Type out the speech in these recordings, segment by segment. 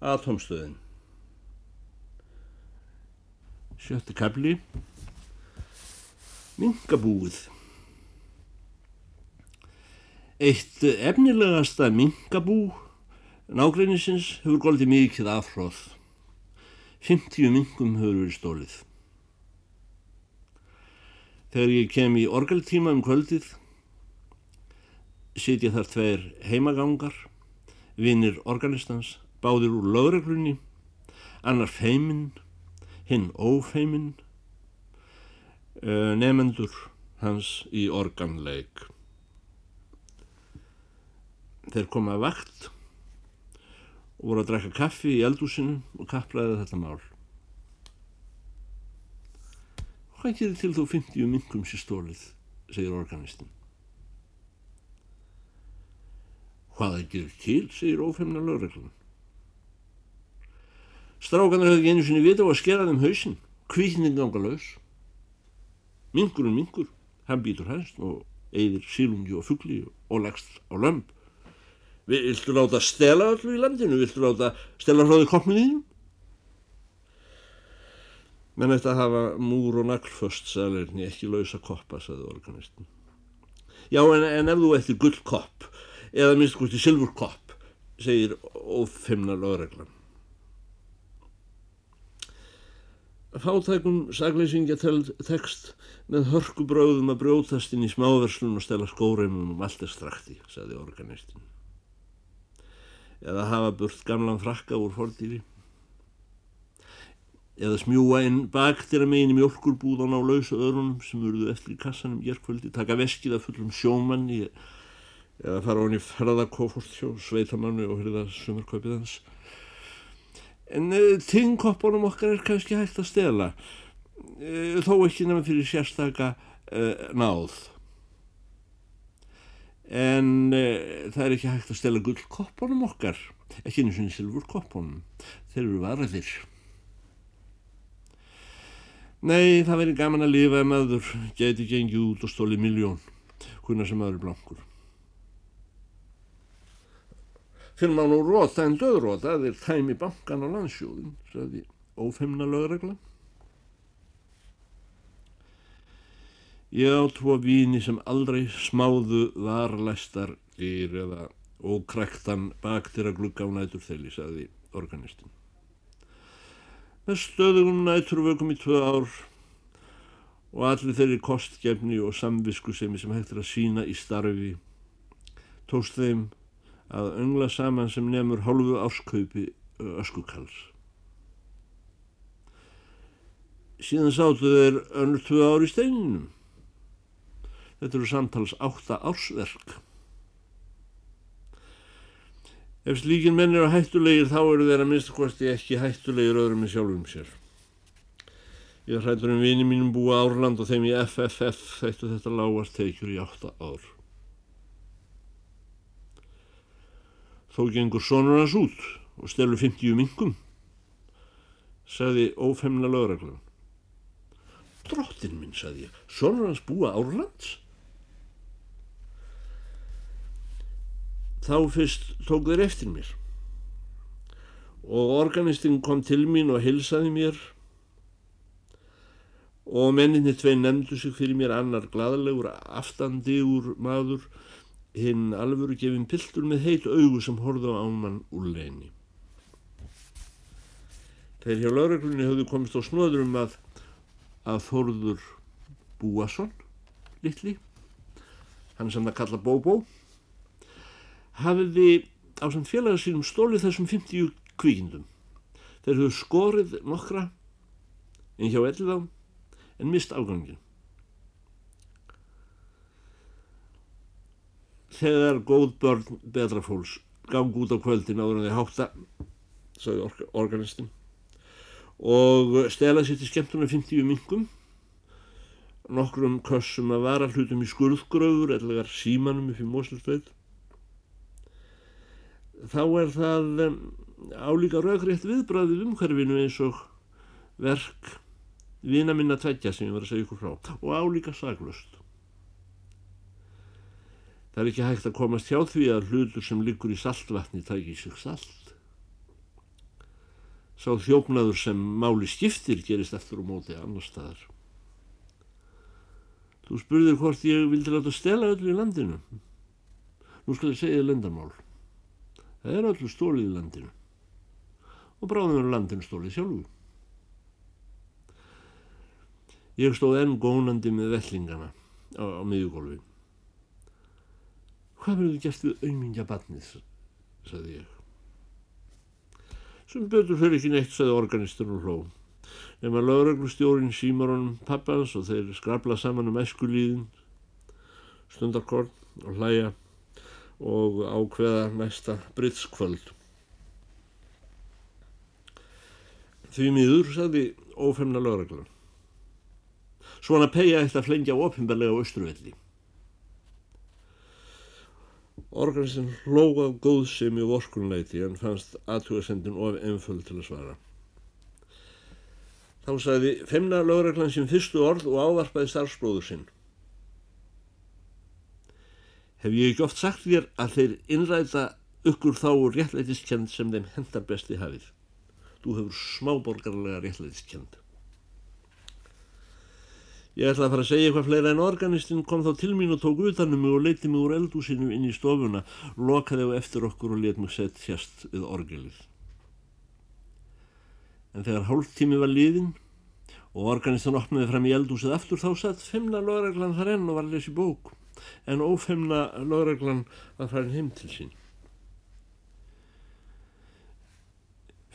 Atomstöðin Sjötti kabli Minkabúið Eitt efnilegasta minkabú nágreinisins hefur goldið mikið afhróð. 50 minkum hefur verið stólið. Þegar ég kem í orgeltíma um kvöldið sitja þar tveir heimagangar, vinnir organistans, báðir úr lögreglunni, annar feiminn, hinn ófeiminn, nefendur hans í organleik. Þeir koma að vakt og voru að drekka kaffi í eldúsinu og kaplaði þetta mál. Hvað gerir til þú 50 minkum sér stólið, segir organistin. Hvað það gerir til, segir ófemna lögreglun. Strákanar hefði ekki einu sinni vita á að skera þeim hausinn, kvíkning ganga laus. Mingur er mingur, hann býtur hægst og eigðir sílungi og fuggli og lagst á lömp. Viltu láta stela allu í landinu? Viltu láta stela frá því kopniðinu? Menn þetta hafa múr og naglföst sæleirni, ekki lausa koppa, sagði organistin. Já, en, en ef þú ættir gull kopp, eða minnst hvort í silfur kopp, segir ófimna lögreglan. Fátækum sagleysingja tekst með hörkubröðum að brjótast inn í smáverslun og stela skóreimum um allt er strakti, sagði organistin. Eða hafa burt gamlan frakka úr fordýri. Eða smjúa inn baktir að megin í mjölkurbúðan á lausa örunum sem urðu eftir í kassanum gerðkvöldi, taka veskið af fullum sjómanni eða fara á hann í ferðarkofort hjá sveitamannu og hyrða sumarkaupið hans. En uh, tingkoppunum okkar er kannski hægt að stela, uh, þó ekki nefn fyrir sérstaka uh, náð. En það er ekki hægt að stela gullkoppunum okkar, ekki eins og silfurkoppunum, þeir eru varðir. Nei, það veri gaman að lifa ef maður geti gengið út og stóli miljón, hvernig sem maður er blankur. Fyrir má nú róta en döðróta að þeir tæmi bankan á landsjóðin, sagði ófemna lögregla. Ég á tvo víni sem aldrei smáðu varlæstar dyr eða ókræktan baktir að glugga á nætur þeirri, sagði organistin. Með stöðugum næturvökum í tvö ár og allir þeirri kostgefni og samviskusemi sem hægt er að sína í starfi tóst þeim að öngla saman sem nefnur hálfu áskaupi öskukals. Síðan sáttu þeir önnur tvö ár í steininum. Þetta eru samtals átta ársverk. Ef slíkin menn eru hættulegir þá eru þeirra minnst hvort ég ekki hættulegir öðrum en sjálfum sér. Ég hrættur um vini mínum búa Árland og þeim í FFF þeittu þetta lágast teikjur í átta ár. Þó gengur sonur hans út og stelur 50 mingum, sagði ófemna lögreglan. Drottin minn, sagði ég, sonur hans búa Árlands? Þá fyrst tók þeir eftir mér og organistinn kom til mín og hilsaði mér og menninni tvei nefndu sig fyrir mér annar gladalegur aftandi úr maður hinn alvöru gefin piltur með heit augu sem horðu á ámann úr leini. Þeir hjá lauruglunni höfðu komist á snöðurum að að Þórður Búason litli, hann sem það kalla Bóbó hafiði á samt félaga sínum stólið þessum 50 kvíkindum. Þeir höfðu skorið nokkra en hjá ellið á en mist afgangin. Þegar góð börn betra fólks gang út á kvöldin áður en þeir hátta, sagði organistin, og stela sér til skemmtunar 50 mingum, nokkrum kössum að vara hlutum í skurðgröfur, ellegar símanum upp í Mosulsveið, þá er það álíka raugrétt viðbræðið umhverfinu eins og verk vina minna tveggja sem ég var að segja ykkur frá og álíka saglust. Það er ekki hægt að komast hjá því að hlutur sem liggur í saltvatni tæki sig salt. Sá þjófnaður sem máli skiptir gerist eftir og móti annar staðar. Þú spurðir hvort ég vildi láta stela öllu í landinu. Nú skal ég segja lendarmál. Það er öllu stólið í landinu. Og bráðum er landinu stólið sjálfu. Ég stóð enn gónandi með vellingana á, á miðjugólfi. Hvað verður gert við auðmingja batnið, sagði ég. Sem betur fyrir ekki neitt, sagði organistur og hló. Nefn að lauruglustjórin símar honum pappans og þeir skrabla saman um eskulíðin, stundarkorn og hlæja og ákveða næsta brittskvöld. Því miður, sagði ófemna lauruglan. Svona pegja eitt að flengja ofinbarlega á Östruvelli. Organsinn hlóð af góðsemi og vorkunleiti en fannst aðtugasendin of ennföld til að svara. Þá sagði femna lögreglan sem fyrstu orð og ávarpaði starfsbróður sinn. Hef ég ekki oft sagt þér að þeir innræta ykkur þá réttlætiskend sem þeim hendar besti hafið. Þú hefur smáborgarlega réttlætiskend. Ég ætla að fara að segja eitthvað fleira en organistinn kom þá til mín og tók utanum mig og leiti mig úr eldúsinu inn í stofuna, lokaði á eftir okkur og let mig sett hjast við orgelið. En þegar hálftími var liðin og organistinn opnaði fram í eldúsið aftur þá satt femna lögreglan þar enn og var að lesa í bók, en ófemna lögreglan að fara heim til sín.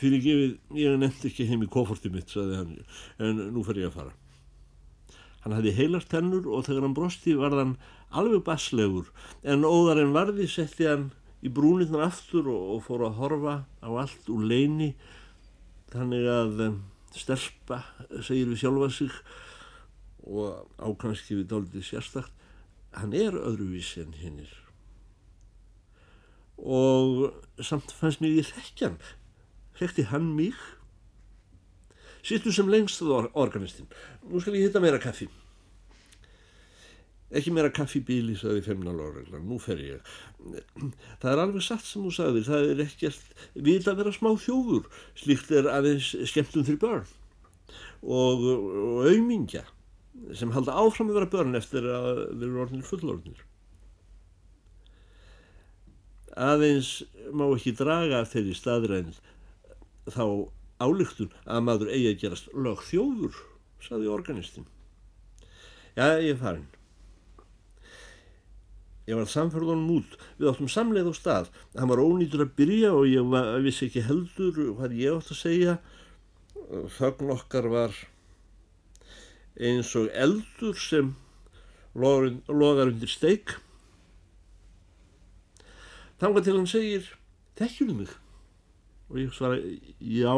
Fyrir gefið, ég nefndi ekki heim í koforti mitt, saði hann, en nú fer ég að fara. Hann hafði heilast tennur og þegar hann brosti var hann alveg baslegur en óðar en varði setti hann í brúnirnar aftur og, og fór að horfa á allt úr leini. Þannig að stelpa segir við sjálfa sig og ákvæmski við dálítið sérstakt hann er öðruvísi en hinnir og samt fannst mér ég þekkjan þekkti hann mig Sittu sem lengst að organistinn. Nú skal ég hitta meira kaffi. Ekki meira kaffi bíli, saði femnalóreglan. Nú fer ég. Það er alveg satt sem þú sagðir. Það er ekkert vil að vera smá þjóður. Slíkt er aðeins skemmtum fyrir börn. Og, og aumingja sem halda áfram að vera börn eftir að eru orðinir fullorðinir. Aðeins má ekki draga þeirri staðræðin þá álygtun að maður eigi að gerast lögþjóður, saði organistinn. Já, ég er farin. Ég var samferðunum út, við áttum samleið á stað. Það var ónýtur að byrja og ég var, vissi ekki heldur hvað ég átt að segja. Þögn okkar var eins og eldur sem logar undir steik. Þanga til hann segir, þekkjum mig? Og ég svara, já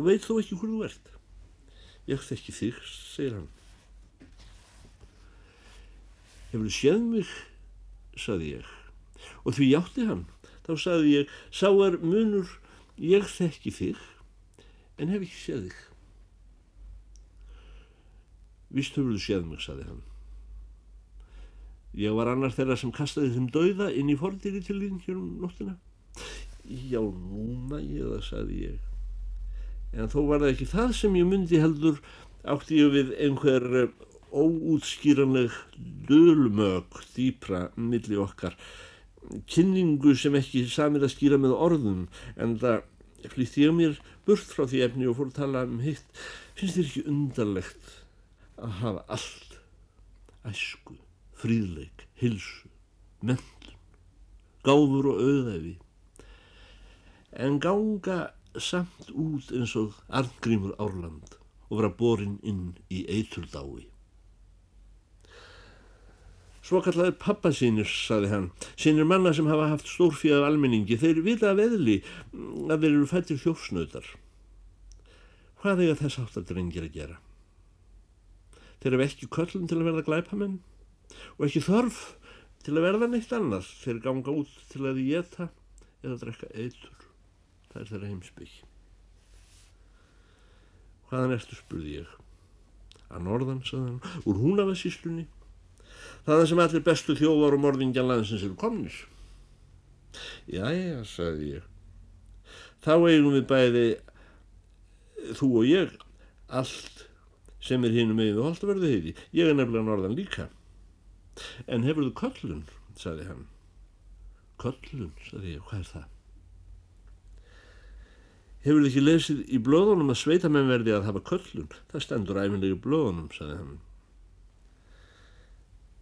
og veit þó ekki hvernig þú ert. Ég þekki þig, segir hann. Hefur þú séð mig, saði ég, og því játti hann. Þá saði ég, sá er munur, ég þekki þig, en hef ekki séð þig. Vist hefur þú séð mig, saði hann. Ég var annar þeirra sem kastaði þeim dauða inn í fordýri til þín hér um nóttina. Já, núna ég það, saði ég en þó var það ekki það sem ég myndi heldur átti ég við einhver eh, óútskýranleg dölmög dýpra milli okkar. Kynningu sem ekki samir að skýra með orðum en það flýtti ég mér burt frá því efni og fór að tala um hitt. Finnst þér ekki undarlegt að hafa allt? Æsku, fríðleik, hilsu mentun, gáfur og auðæfi. En ganga samt út eins og Arngrímur Árland og vera borin inn í eiturdái. Svo kallaði pappa sínir, saði hann, sínir manna sem hafa haft stórfíð af almenningi, þeir vita af eðli að þeir eru fættir þjófsnautar. Hvað eiga þess áttar drengir að gera? Þeir eru ekki köllum til að verða glæpamenn og ekki þörf til að verða neitt annars. Þeir ganga út til að geta eða drekka eitur það er þeirra heimsbygg hvaðan ertu? spurði ég. Að norðan, saðan, úr húnavassíslunni þaðan sem allir bestu þjóðar og morðingjan landsins eru komnir. Já, já, sagði ég. Þá eigum við bæði þú og ég allt sem er hinn með við holtaverðu heiti ég er nefnilega norðan líka. En hefur þú köllun? saði hann. Köllun, saði ég, hvað er það hefur þið ekki lesið í blöðunum að sveitamenn verði að hafa köllun það stendur æfinlega í blöðunum, saði hann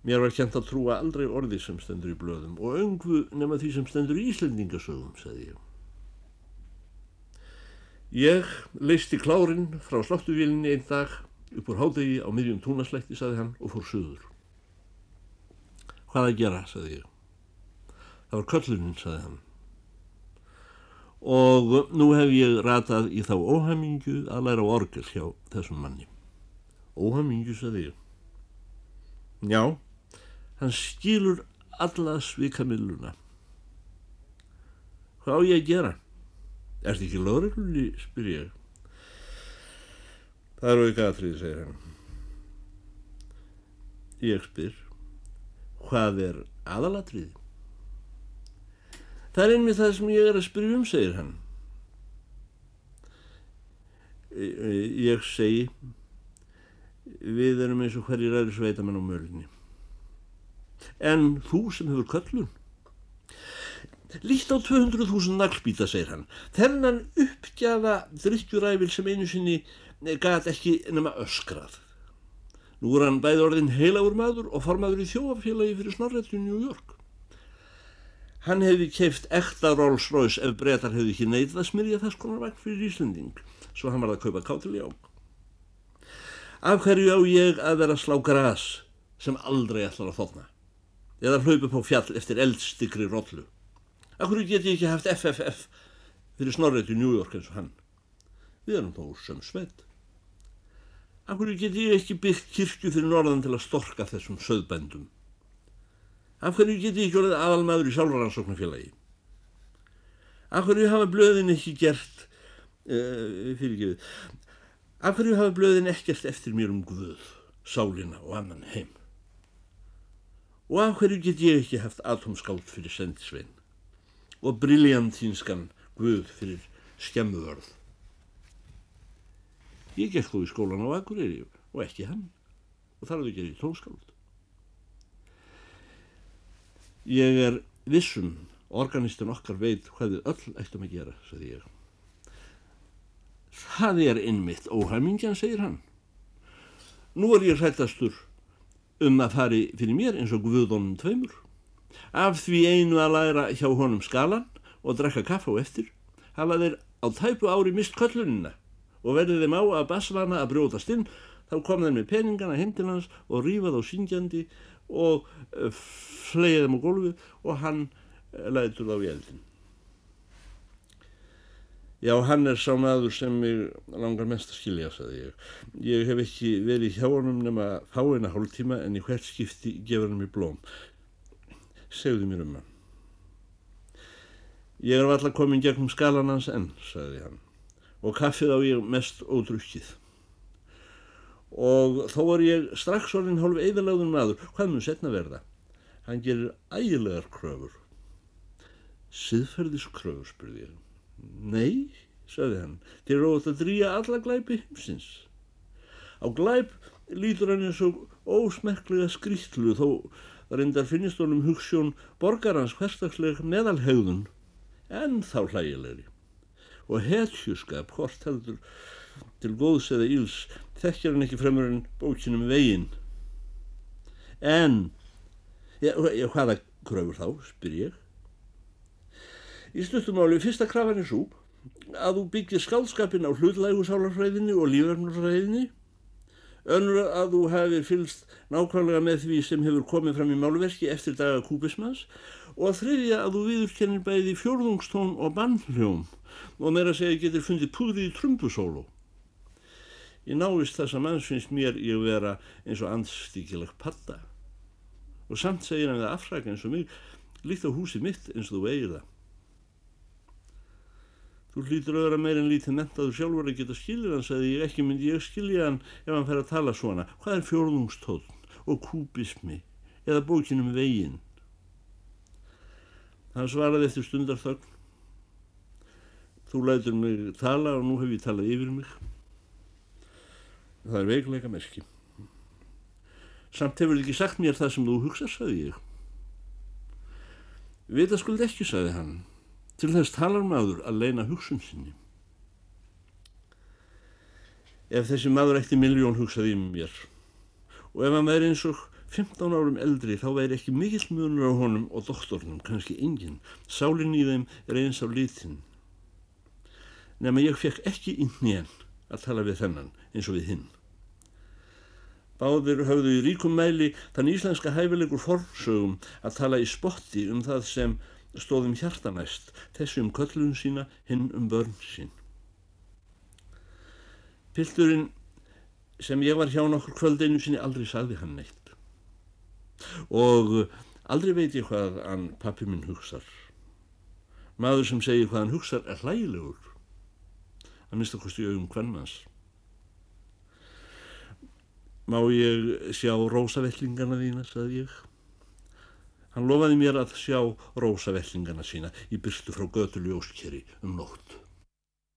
mér var kjent að trúa aldrei orði sem stendur í blöðum og öngvu nema því sem stendur í Íslendingasögum, saði ég Ég leisti klárin frá sláttuvílinni einn dag upp úr hádegi á miðjum túnaslætti, saði hann, og fór söður. Hvað að gera, saði ég. Það var kölluninn, saði hann. Og nú hef ég ratað í þá óhamingu að læra orgel hjá þessum manni. Óhamingu, saði ég. Já, hann skilur alla svikamilluna. Hvað á ég að gera? Er þetta ekki lögreglunni, spyr ég. Það eru ekki aðtrið, segir hann. Ég spyr, hvað er aðalatrið? Það er einmitt það sem ég er að spyrja um, segir hann. Ég segi, við erum eins og hverjir aðri sveitamenn á mörðinni. En þú sem hefur köllun, Líkt á 200.000 naglbíta, segir hann. Þennan uppgjafa drikkjuræfil sem einu sinni gæt ekki nema öskrað. Nú er hann bæði orðin heilagur maður og formaður í þjóafélagi fyrir snorrættu New York. Hann hefði keift ekta Rolls Royce ef breytar hefði ekki neyðið að smyrja þess konar vekk fyrir Íslanding, svo hann var að kaupa kátil í ák. Af hverju á ég að vera slá græs sem aldrei ætlar að þóna? Eða hlaupa på fjall eftir eldstyggri rollu? Akkur get ég ekki haft FFF fyrir snorrið til New York eins og hann? Við erum þó sem sveit. Akkur get ég ekki byggt kirkju fyrir norðan til að storka þessum söðbændum? Af hverju get ég ekki orðið aðalmaður í sjálfrannsóknarfélagi? Af hverju hafa blöðin ekki gert, uh, fyrir ekki við, af hverju hafa blöðin ekkert eftir mér um Guð, sálina og annan heim? Og af hverju get ég ekki haft atomskált fyrir sendisvein? og briljantínskan Guð fyrir skemmuðörð. Ég gekk þó í skólan á Akureyri og ekki hann og þar hafði ég gerðið tónskáld. Ég er vissum, organistin okkar veit hvað við öll ættum að gera, sagði ég. Það er innmitt óhæmingjan, segir hann. Nú er ég hrættastur um að fari fyrir mér eins og Guðónum tveimur af því einu að læra hjá honum skalan og drekka kaffa á eftir hafa þeir á tæpu ári mist köllunina og verði þeim á að basvana að brjótast inn þá kom þeim með peningana heim til hans og rífað á syngjandi og uh, flegið þeim á gólfi og hann uh, lætur þá í eldin Já, hann er sá maður sem mig langar mest að skilja, saði ég. Ég hef ekki verið hjá honum nema fáina hálftíma en í hvert skipti gefur hann mér blóm segðu mér um hann. Ég er alltaf komin gegnum skalan hans enn, sagði hann, og kaffið á ég mest ódrukkið. Og þó er ég strax orðin hálf eðalagðun maður, hvað mun setna verða? Hann gerir ægilegar kröfur. Siðferðiskröfur, spurði ég. Nei, sagði hann, þér eru ótt að drýja alla glæpi heimsins. Á glæp lítur hann eins og ósmekklega skrýtlu þó reyndar finnist honum hugssjón borgarans hverstagsleg meðalhegðun en þá hlægilegri og hetjuskap hvort heldur til góðs eða íls þekkjar hann ekki fremur en bókinum veginn. En ja, hvaða kröfur þá, spyr ég. Í stuttumáli fyrsta krafan er svo að þú byggir skálskapin á hlutlægu sálarfræðinni og lífverðnurfræðinni önnur að þú hefur fylst nákvæmlega með því sem hefur komið fram í málverki eftir daga kúbismans og að þriðja að þú viðurkennir bæði fjórðungstón og bannhljóm og meira segja getur fundið púðrið í trumbusólu. Ég návist þess að manns finnst mér ég vera eins og andstíkileg patta og samt segir hann það afræk eins og mig líkt á húsi mitt eins og þú eigir það. Þú hlýtur að vera meir en lítið mentaður sjálfur að geta skiljið hann, sagði ég, ekki myndi ég skilja hann ef hann fær að tala svona. Hvað er fjórðungstóðn og kúbismi eða bókinum veginn? Hann svaraði eftir stundarþögn. Þú lætur mig tala og nú hef ég talað yfir mig. Það er veikleika merki. Samt hefur þið ekki sagt mér það sem þú hugsa, sagði ég. Vita skuld ekki, sagði hann. Til þess talar maður að leina hugsun sinni. Ef þessi maður eitti miljón hugsaði um mér og ef hann væri eins og 15 árum eldri þá væri ekki mikill munur á honum og doktornum, kannski enginn. Sálinn í þeim er eins á litin. Nefn að ég fekk ekki inn nén að tala við þennan eins og við hinn. Báðir höfðu í ríkum mæli þann íslenska hæfilegur forsögum að tala í spotti um það sem stóðum hjartanæst, þessi um köllun sína, hinn um börn sín. Pilturinn sem ég var hjá nokkur kvöldinu sinni aldrei sagði hann neitt. Og aldrei veit ég hvað hann pappi minn hugsar. Maður sem segir hvað hann hugsar er hlægilegur. Að mista kosti augum hvernmans. Má ég sjá rósavellingarna þína, saði ég. Hann lofaði mér að sjá rósavellingarna sína í byrstu frá götu ljóskeri um nótt.